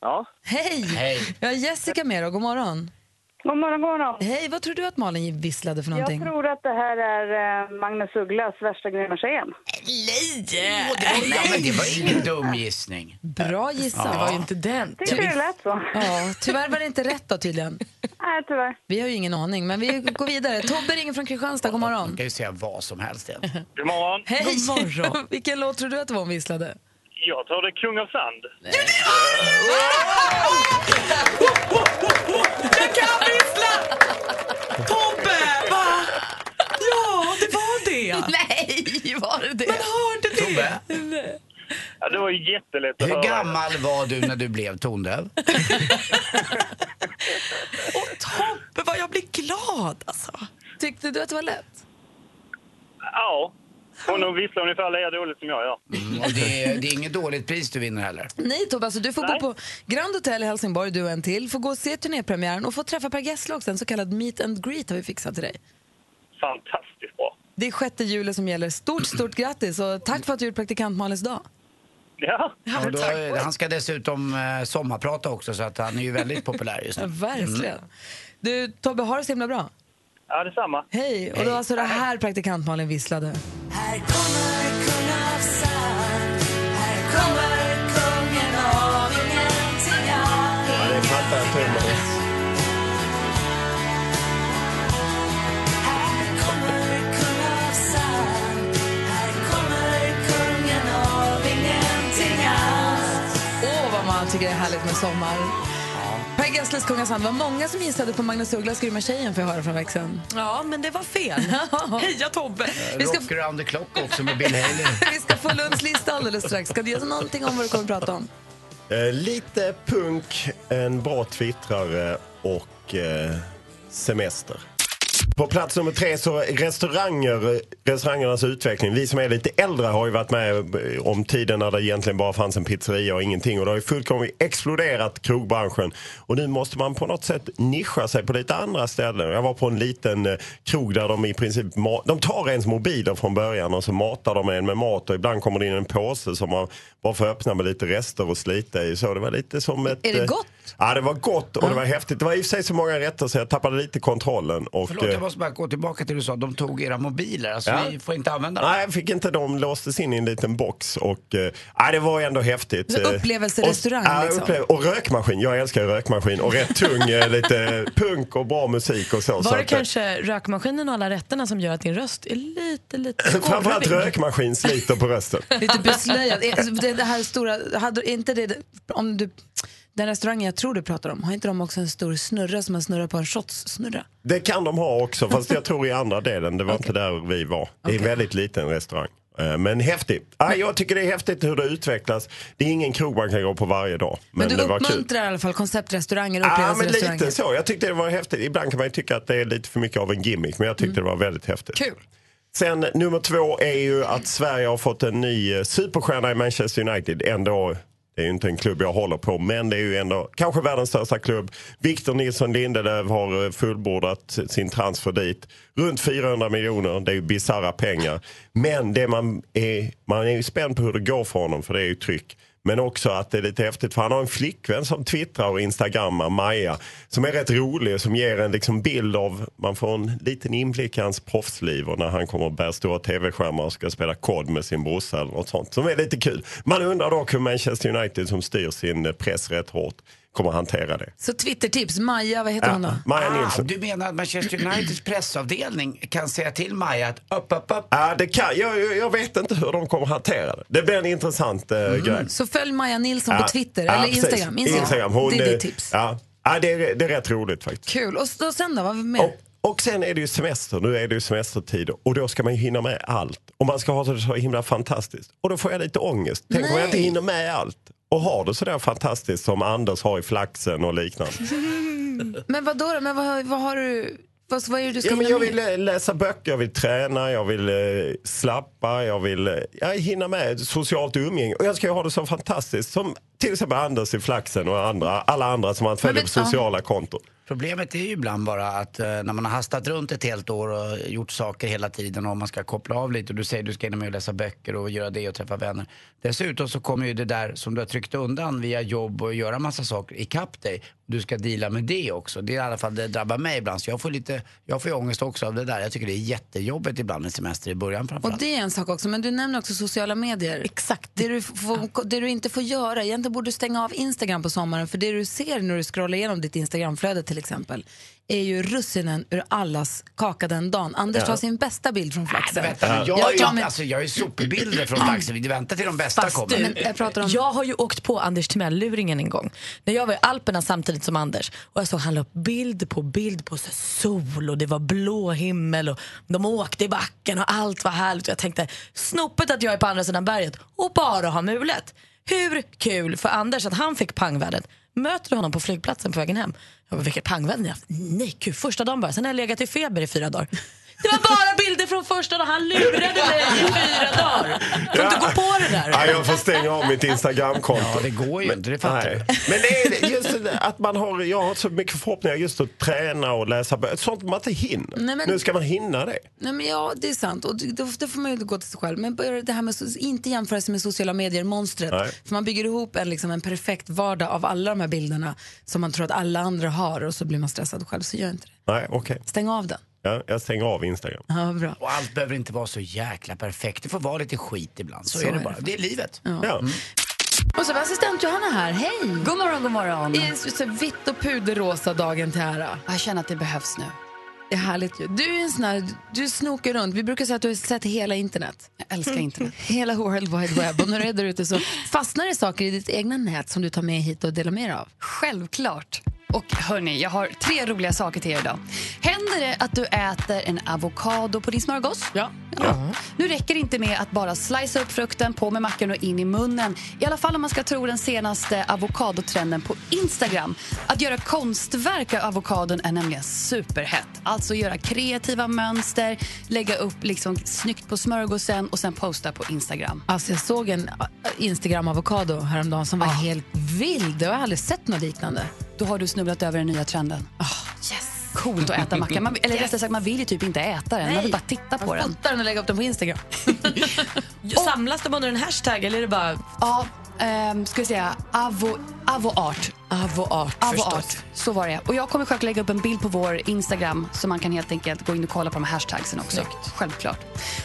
Ja. Hej! Hej. Jag har Jessica med och god morgon. God morgon, god morgon. Hej, vad tror du att Malin visslade för någonting? Jag tror att det här är eh, Magnus Ugglas värsta tjejen. Nej! Ja, men det var ingen dum gissning. Bra gissat. Det var ju inte den. Tycker du det lät så? Ja, tyvärr var det inte rätt då tydligen. Nej, tyvärr. Vi har ju ingen aning, men vi går vidare. Tobbe ringer från Kristianstad, god Man morgon. kan ju säga vad som helst igen. God morgon. Hej! God morgon. Vilken låt tror du att det var hon visslade? Jag tror det är Kung av Sand. Jag kan vissla! Tobbe! Va? Ja, det var det. Nej, var det det? Man hörde det? Tobbe, Ja, det var ju jättelätt att hur höra. gammal var du när du blev tondöv? Åh, Tobbe, vad jag blir glad alltså. Tyckte du att det var lätt? Ja. Hon nog visslar ungefär lika dåligt som jag gör. Mm, och det, är, det är inget dåligt pris du vinner heller. Nej Tobbe, alltså du får Nej. bo på Grand Hotel i Helsingborg, du och en till. Får gå och se turnépremiären och få träffa Per Gessle också. En så kallad meet and greet har vi fixat till dig. Fantastiskt bra. Det är 6 juli som gäller. Stort, stort grattis och tack för att du gjorde praktikant Malins dag. Ja. Och då, han ska dessutom eh, sommarprata också så att han är ju väldigt populär just Ja, nu. verkligen. Du Tobbe, har det så himla bra. Ja, detsamma. Hej! Och då alltså det här praktikant Malin visslade. Här kommer kung av sand Här kommer kungen av ingenting Ja, det fattar jag Thomas. Här kommer kung av sand Här kommer kungen av ingenting alls Åh, vad man tycker det är härligt med sommar. Per Gessles Kungasand var många som gissade på Magnus Ugglas Grymma tjejen får jag höra från växeln. Ja, men det var fel. Heja Tobbe! Vi ska, Rock around the clock också med Bill Haley. vi ska få Lunds lista alldeles strax. Ska du ge oss någonting om vad du kommer att prata om? Eh, lite punk, en bra twittrare och eh, semester. På plats nummer tre så restauranger, restaurangernas utveckling. Vi som är lite äldre har ju varit med eh, om tiden när det egentligen bara fanns en pizzeria och ingenting. Och det har ju fullkomligt exploderat krogbranschen. Och nu måste man på något sätt nischa sig på lite andra ställen. Jag var på en liten eh, krog där de i princip de tar ens mobiler från början och så matar de en med mat och ibland kommer det in en påse som man bara får öppna med lite rester och slita i. Så det var lite som ett... Är det eh, gott? Ja, det var gott och det var häftigt. Det var i och för sig så många rätter så jag tappade lite kontrollen. Och, Förlåt, jag måste bara gå tillbaka till det du sa. De tog era mobiler. Alltså, Ja. Vi får inte använda dem. Nej, fick inte de låstes in i en liten box och eh, det var ändå häftigt. Så Eh, upplevelserestaurang, och, liksom. upplev- och rökmaskin, jag älskar rökmaskin och rätt tung, eh, lite punk och bra musik och så. så Var det att, eh, kanske rökmaskinen och alla rätterna som gör att din röst är lite, lite Framförallt rökmaskin sliter på rösten. Lite beslöjad. Alltså, Det, det här stora, hade inte det, om du, den restaurangen jag tror du pratar om, har inte de också en stor snurra som man snurrar på en shotssnurra? Det kan de ha också, fast jag tror i andra delen. Det var inte där vi var. Det är en väldigt liten restaurang. Eh, Men häftigt. Ah, jag tycker det är häftigt hur det utvecklas. Det är ingen krog man kan gå på varje dag. Men, Men, du det uppmuntrar i alla fall konceptrestauranger och Ja, men lite så. Jag tyckte det var häftigt. Ibland kan man ju tycka att det är lite för mycket av en gimmick, men jag tyckte det var väldigt häftigt. Kul. Sen nummer två är ju att Sverige har fått en ny eh, superstjärna i Manchester United. Ändå, det är ju inte en klubb jag håller på, men det är ju ändå kanske världens största klubb. Victor Nilsson Lindelöf har eh, fullbordat sin transfer dit. Runt 400 miljoner, det är ju bisarra pengar. Men det man är, man är ju spänd på hur det går för honom, för det är ju tryck. Men också att det är lite häftigt för han har en flickvän som twittrar och instagrammar, Maja, som är rätt rolig och som ger en liksom bild av, man får en liten inblick i hans proffsliv och när han kommer och bär stora tv-skärmar och ska spela kod med sin brorsa eller något sånt. Som är lite kul. Man undrar dock hur Manchester United som styr sin press rätt hårt kommer hantera det. Så Twittertips, Maja, vad heter hon då? Maja Ah, Nilsson. du menar att Manchester Uniteds pressavdelning kan säga till Maja att upp, upp, upp. Ja, det kan, jag, jag- jag vet inte hur de kommer hantera det. Det blir en intressant eh, grej. Så följ Maja Nilsson Ja, på Twitter ja, eller precis. Instagram. Instagram. Hon, det är eh, ditt tips. Ja, ja det, är, det är rätt roligt faktiskt. Kul. Och så, sen då, vad mer? Och sen är det ju semester, nu är det ju semestertid och då ska man ju hinna med allt. Och man ska ha det så himla fantastiskt. Och då får jag lite ångest. Tänk om jag inte Nej. hinner med allt. Och har det sådär fantastiskt som Anders har i Flaxen och liknande. Men vad då? Men vad, vad har du? Vad, vad är det du ska Ja, men jag vill eh, läsa böcker, jag vill träna, jag vill eh, slappa, jag vill eh, jag hinna med socialt umgänge. Och jag ska ju ha det så fantastiskt som till exempel Anders i Flaxen och andra, alla andra som man följer Men på vet- ja. sociala konton. Problemet är ju ibland bara att eh, när man har hastat runt ett helt år och gjort saker hela tiden och man ska koppla av lite och du säger du ska hinna med att läsa böcker och göra det och träffa vänner. Dessutom så kommer ju det där som du har tryckt undan via jobb och göra massa saker ikapp dig. Du ska deala med det också. Det är i alla fall det drabbar mig ibland så jag får lite, jag får ju ångest också av det där. Jag tycker det är jättejobbigt ibland med semester i början Och framförallt. det är en sak också, men du nämner också sociala medier. Exakt. Det du, får, det du inte får göra, egentligen borde du stänga av Instagram på sommaren, för det du ser när du scrollar igenom ditt Instagramflöde till exempel, är ju russinen ur allas kaka den dagen. Anders Ja. tar sin bästa bild från Flaxen. Vänta, men jag, Jag tar jag, min- alltså, jag är superbilder från Flaxen. Vi väntar till de bästa Fast kommer. du, jag, har ju åkt på Anders Timell-luringen en gång. När jag var i Alperna samtidigt som Anders. Och jag såg han la upp bild på bild på så sol och det var blå himmel och de åkte i backen och allt var härligt. Och jag tänkte, snopet att jag är på andra sidan berget och bara har mulet. Hur kul för Anders att han fick pangvärdet. Möter du honom på flygplatsen på vägen hem? Jag bara, vilket pangvärde jag. Nej, gud, första dagen bara. Sen har jag legat i feber i fyra dagar. Det var bara bilder från första dagen. Han lurade mig i fyra dagar. Får inte gå på det där. Ja, jag får stänga av mitt Instagramkonto. Ja, det går ju inte, det fattar Nej. Men det är just att man har, jag har så mycket förhoppningar just att träna och läsa böcker. Sånt man inte hinner. Nej, men- Nu ska man hinna det. Nej, men ja, det är sant. Och då, då får man ju gå till sig själv. Men det här med inte jämföra sig med sociala medier-monstret. För man bygger ihop en, liksom, en perfekt vardag av alla de här bilderna som man tror att alla andra har och så blir man stressad själv. Så gör inte det. Nej, okej. Stäng av den. Ja, jag stänger av Instagram. Ja, bra. Och allt behöver inte vara så jäkla perfekt. Det får vara lite skit ibland. Så, Så är det är bara. det. Det är livet. Ja. Mm. Och så var assistent Johanna här. Hej! God morgon, god morgon. I så, så vitt och puderrosa dagen till ära. Jag känner att det behövs nu. Det är härligt ju. Du är en sån här, du snokar runt. Vi brukar säga att du har sett hela internet. Jag älskar internet. Hela World Wide Web. Och när du är där ute så fastnar det saker i ditt egna nät som du tar med hit och delar med dig av. Självklart. Och hörni, jag har tre roliga saker till er idag. Händer det att du äter en avokado på din smörgås? Ja. Nu räcker det inte med att bara slicea upp frukten, på med mackan och in i munnen. I alla fall om man ska tro den senaste avokadotrenden på Instagram. Att göra konstverk av avokadon är nämligen superhett. Alltså göra kreativa mönster, lägga upp liksom snyggt på smörgåsen och sen posta på Instagram. Alltså jag såg en Instagram-avokado häromdagen som var helt vild. Jag har aldrig sett något liknande. Då har du snubblat över den nya trenden. yes. Coolt att äta macka. Man, eller rättare sagt, man vill ju typ inte äta den. Man vill bara titta på den. Fotar den och lägga upp den på Instagram. Samlas de under en hashtag eller är det bara... Ja, ehm, ska vi säga avo, avoart. Avoart Avoart, så var det. Och jag kommer själv lägga upp en bild på vår Instagram så man kan helt enkelt gå in och kolla på de här hashtagsen också. Självklart.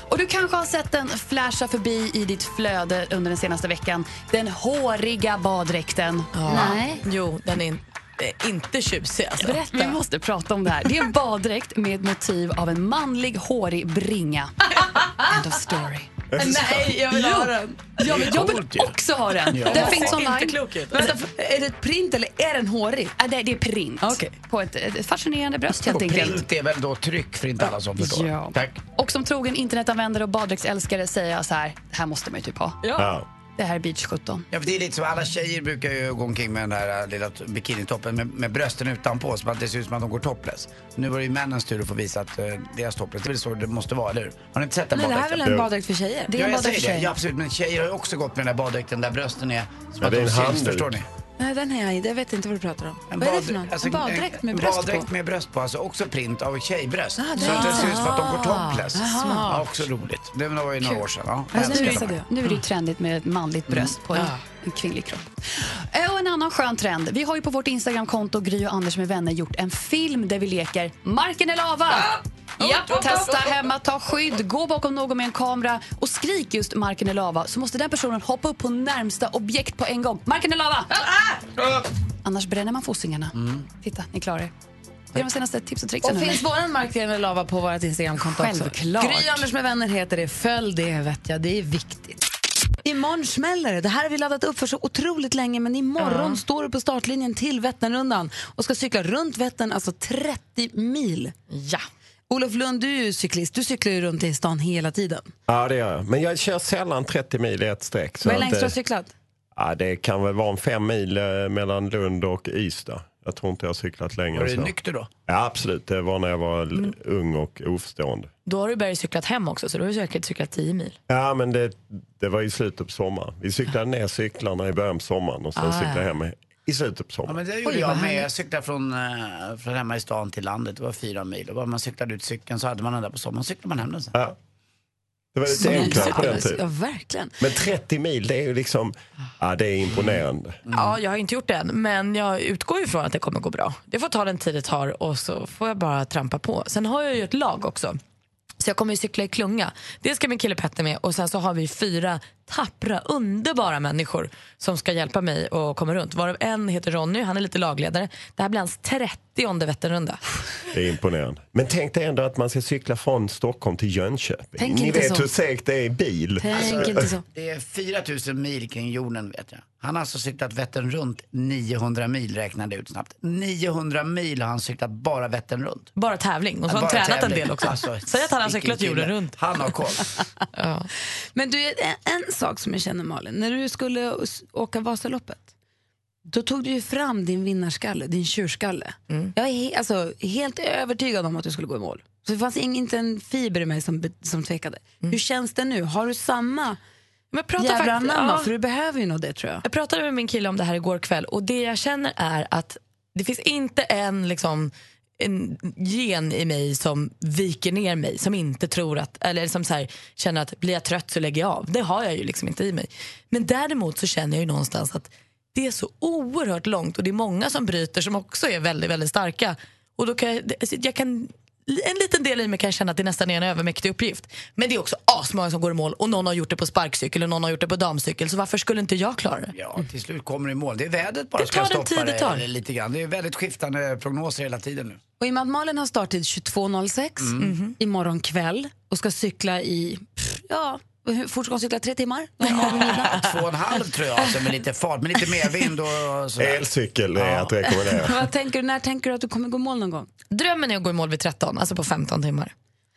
Och du kanske har sett den flasha förbi i ditt flöde under den senaste veckan. Den håriga baddräkten. Nej. Jo, den är inte tjusig. Alltså. Berätta. Vi måste prata om det här. Det är en baddräkt med motiv av en manlig hårig bringa. End of story. Nej, jag vill Jo. ha den. Jag vill också ha den. Ja. Den finns online. Inte klok ut. Vänta, är det ett print eller är den hårig? Ja, det, det är print. På ett, ett fascinerande bröst helt enkelt. print är väl då tryck för inte alla som förstår. Ja. Tack. Och som trogen internetanvändare och baddräktsälskare säger jag så här, det här måste man ju typ ha. Ja. Det här är beach 17. Ja, för det är lite så, alla tjejer brukar ju gå omkring med den här äh, lilla bikinitoppen med, med brösten utanpå så att det ser ut som att de går topless. Nu var det ju männens tur att få visa att uh, deras topless, det är så det måste vara, eller hur? Har ni inte sett den Nej, det här är baddräkten? väl en baddräkt för tjejer? ja, jag säger det. Ja, absolut. Men tjejer har ju också gått med den där baddräkten där brösten är som Ja, att det är de en syns, förstår ni? Nej, den är jag inte. Jag vet inte vad du pratar om. En vad är det för något? alltså, en baddräkt med bröst baddräkt på? med bröst på, alltså också print av tjejbröst. Ah, så det att det ser ut som att de går topless. Ja, också roligt. Det var ju några år sedan. Ja, Alltså, nu, är, de här. nu är det ju trendigt med ett manligt bröst på en, Ja. en kvinnlig kropp. Eh, Och en annan skön trend. Vi har ju på vårt Instagramkonto Gry och Anders med vänner gjort en film där vi leker Marken är lava. Ja, testa hemma, ta skydd, gå bakom någon med en kamera och skrik just marken är lava så måste den personen hoppa upp på närmsta objekt på en gång. Marken är lava! Annars bränner man fossingarna. Titta, ni klarar er. Det är de senaste tips och tricksen. Och finns våran markgren eller lava på vårt Instagramkonto också? Självklart. Gry Anders med vänner heter det. Följ det vet jag, det är viktigt. Imorgon smäller det. Det här har vi laddat upp för så otroligt länge men imorgon Ja. står du på startlinjen till Vätternrundan och ska cykla runt Vättern, alltså 30 mil. Ja. Olof Lund, du är ju cyklist. Du cyklar ju runt i stan hela tiden. Ja, det gör jag. Men jag kör sällan 30 mil i ett streck. Vad är längst du har cyklat? Ja, det kan väl vara en fem mil eh, mellan Lund och Ystad. Jag tror inte jag har cyklat längre Var du nykter då? Ja, absolut. Det var när jag var l- ung och oförstående. Då har du börjat cyklat hem också, så då har du säkert cyklat 10 mil. Ja, men det, det var i slutet på sommaren. Vi cyklade ner cyklarna i början på sommaren och sen Ah, cyklade ja. hem i slutet på Ja, sommaren. men det gjorde jag med. Jag cyklade från, eh, från hemma i stan till landet. Det var fyra mil. Och bara man cyklade ut cykeln så hade man den där på sommaren. cyklade man hem den sen. Ja. Det var lite Så enklare på den Ja, tiden. verkligen. Men 30 mil, det är ju liksom, ja det är imponerande. Ja, jag har inte gjort det än, men jag utgår ju från att det kommer gå bra. Det får ta den tid det tar och så får jag bara trampa på. Sen har jag ju ett lag också. Så jag kommer ju cykla i klunga. Det ska min kille Petter med och sen så har vi fyra tappra, underbara människor som ska hjälpa mig att komma runt. Varav en heter Ronny, han är lite lagledare. Det här blir hans 30 Vätternrunda. Det är imponerande. Men tänk dig ändå att man ska cykla från Stockholm till Jönköping. Tänk Ni inte vet så. hur segt det är i bil. Alltså, Det är 4000 mil kring jorden vet jag. Han har alltså cyklat Vättern runt 900 mil räknade ut snabbt. 900 mil har han cyklat bara Vättern runt. Bara tävling och så har han Bara tränat en tävling. del också. Alltså, Säg att han har vilken cyklat kille. jorden runt. Han har koll. Men du, en, en sak som jag känner Malin, när du skulle s- åka Vasaloppet, då tog du ju fram din vinnarskalle, din tjurskalle. Jag är he, alltså, helt övertygad om att du skulle gå i mål. Så det fanns ing, inte en fiber i mig som, som tvekade. Hur känns det nu? Har du samma Men jävla faktiskt- anamma? ja. För du behöver ju nog det tror jag. Jag pratade med min kille om det här igår kväll och det jag känner är att det finns inte en, liksom, en gen i mig som viker ner mig, som inte tror att, eller som så här, känner att blir jag trött så lägger jag av. Det har jag ju liksom inte i mig. Men däremot så känner jag ju någonstans att det är så oerhört långt och det är många som bryter som också är väldigt, väldigt starka. Och då kan jag, alltså, jag kan en liten del i mig kan känna att det nästan är en övermäktig uppgift. Men det är också asmånga som går i mål och någon har gjort det på sparkcykel och någon har gjort det på damcykel. Så varför skulle inte jag klara det? Ja, till slut kommer du i mål. Det är vädret bara Det ska tar den stoppa tid det tar. det lite grann. Det är väldigt skiftande prognoser hela tiden nu. Och i och med att Malin har starttid 22.06 Mm. imorgon kväll och ska cykla i pff, ja, hur fort ska hon cykla? Tre timmar? Midnatt. Två och en halv tror jag, alltså, med lite fart, med lite medvind och sådär. Elcykel är att rekommendera. Vad tänker du, när tänker du att du kommer gå i mål någon gång? Drömmen är att gå i mål vid 13, alltså på 15 timmar.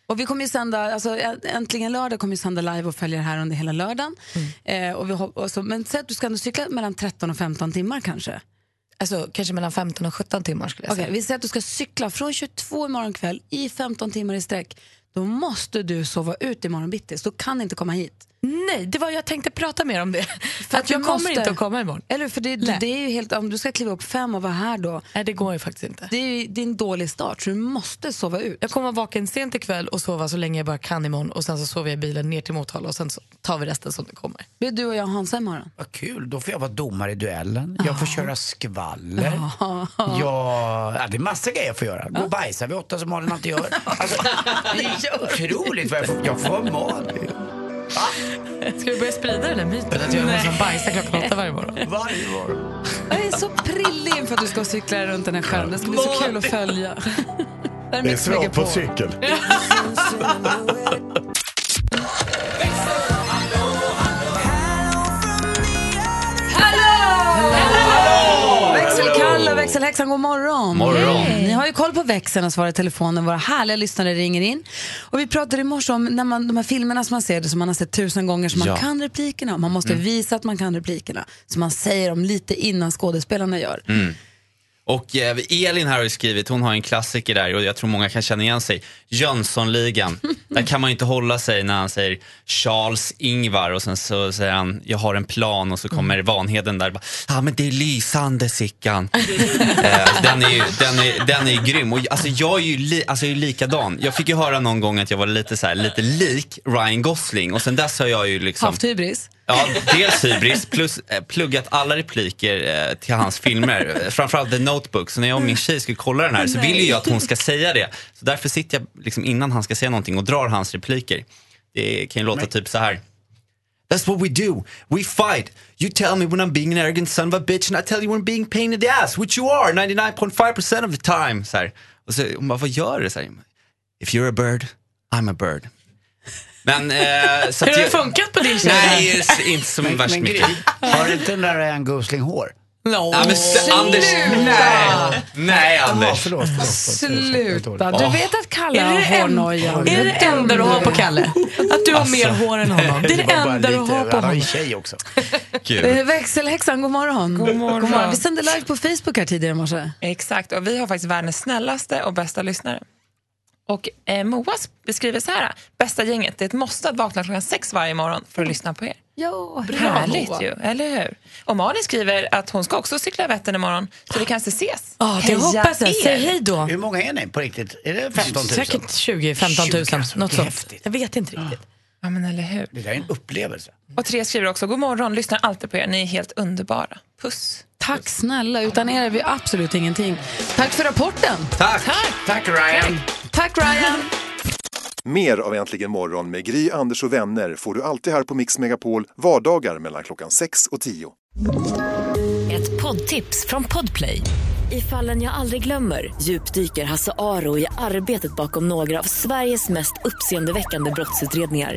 Och vi kommer ju sända, alltså äntligen lördag kommer ju sända live och följer här under hela lördagen. Eh, och vi, och så, men säg att du ska ändå cykla mellan 13 och 15 timmar kanske? Alltså kanske mellan 15 och 17 timmar skulle jag säga. vi säger att du ska cykla från 22 imorgon kväll i 15 timmar i sträck. Då måste du sova ut imorgon bitti, så du kan inte komma hit. Nej, det var jag tänkte prata mer om det. För att jag kommer måste- inte att komma imorgon. Eller för det, det är ju helt, om du ska kliva upp fem och vara här då. Nej, det går ju faktiskt inte. Det är ju det är en dålig start, så du måste sova ut. Jag kommer att vara vaken sent ikväll och sova så länge jag bara kan imorgon och sen så sover jag i bilen ner till Motala och sen så tar vi resten som det kommer. Blir du och jag Hansa imorgon? Vad kul, då får jag vara domare i duellen. Jag får köra skvaller. Ja. Ja, ja, det är massa grejer jag får göra. Gå och bajsa vid åtta som Malin alltid gör. Alltså, det är otroligt vad jag får, jag får vara Malin. Ska vi börja sprida den här myten att jag måste bajsa klockan åtta varje morgon? Varje morgon. Jag är så prillig inför att du ska cykla runt den här sjön. Det ska bli så kul att följa. Där Det är Mix svårt på cykel. växelhäxan, god morgon. Morgon. Hej. Ni har ju koll på växeln och svarar i telefonen. Våra härliga lyssnare ringer in. Och vi pratade i morse om när man, de här filmerna som man ser, som man har sett tusen gånger, så man Ja. kan replikerna. Man måste Mm. visa att man kan replikerna. Så man säger dem lite innan skådespelarna gör. Mm. Och eh, Elin här har skrivit, hon har en klassiker där och jag tror många kan känna igen sig. Jönssonligan. där kan man inte hålla sig när han säger Charles Ingvar och sen så säger han jag har en plan och så kommer Vanheden där. Ja ah, men det är lysande Sickan. eh, den, är ju, den, är, den är ju grym. Och, alltså, jag är ju li, alltså, jag är likadan. Jag fick ju höra någon gång att jag var lite, så här, lite lik Ryan Gosling och sen dess har jag ju liksom Haft hybris. Ja, dels hybris plus eh, pluggat alla repliker eh, till hans filmer. Eh, Framförallt The Notebook. Så när jag och min tjej skulle kolla den här så vill ju jag att hon ska säga det. Så därför sitter jag liksom innan han ska säga någonting och drar hans repliker. Det kan ju låta typ så här. That's what we do. We fight. You tell me when I'm being an arrogant son of a bitch and I tell you when I'm being pain in the ass, which you are 99.5% of the time. Så här. Och så hon bara, vad gör du? Så här, If you're a bird, I'm a bird. Men, eh, så Hur har det jag- funkat på din tjej? Nej, inte så Men, värst men mycket. Har inte den där Ryan Gosling hår? No. Ja, men s- Anders, nej, nej Anders. förlåt, förlåt. Sluta. Du vet att Kalle Är har det det en- hårnoja. är det det enda du har på Kalle? Att du har mer hår än honom? Det är det enda du har på Han har ju honom. tjej också. Eh, Växelhäxan, god morgon. God morgon. Vi sände live på Facebook här tidigare i morse. Exakt, och vi har faktiskt världens snällaste och bästa lyssnare. Och eh, Moas beskriver så här, bästa gänget, det är ett måste att vakna klockan sex varje morgon för att lyssna på er. Ja, Härligt Moa. ju, eller hur? Och Malin skriver att hon ska också cykla Vättern imorgon, så vi kanske ses. Ja, det Heja hoppas jag. er. Säg hej då. Hur många är ni på riktigt? Är det 15 000? Säkert 20, 15 000. 20, alltså, något sånt. häftigt. Jag vet inte riktigt. Ja, men eller hur? Det där är en upplevelse. Och Tre skriver också, god morgon, lyssnar alltid på er, ni är helt underbara. Puss. Tack snälla, utan er är vi absolut ingenting. Tack för rapporten. Tack. Tack Ryan. Tack Ryan. Mer av Äntligen morgon med Gry, Anders och vänner får du alltid här på Mix Megapol vardagar mellan klockan 6 och 10. Ett poddtips från Podplay. I fallen jag aldrig glömmer djupdyker Hasse Aro i arbetet bakom några av Sveriges mest uppseendeväckande brottsutredningar.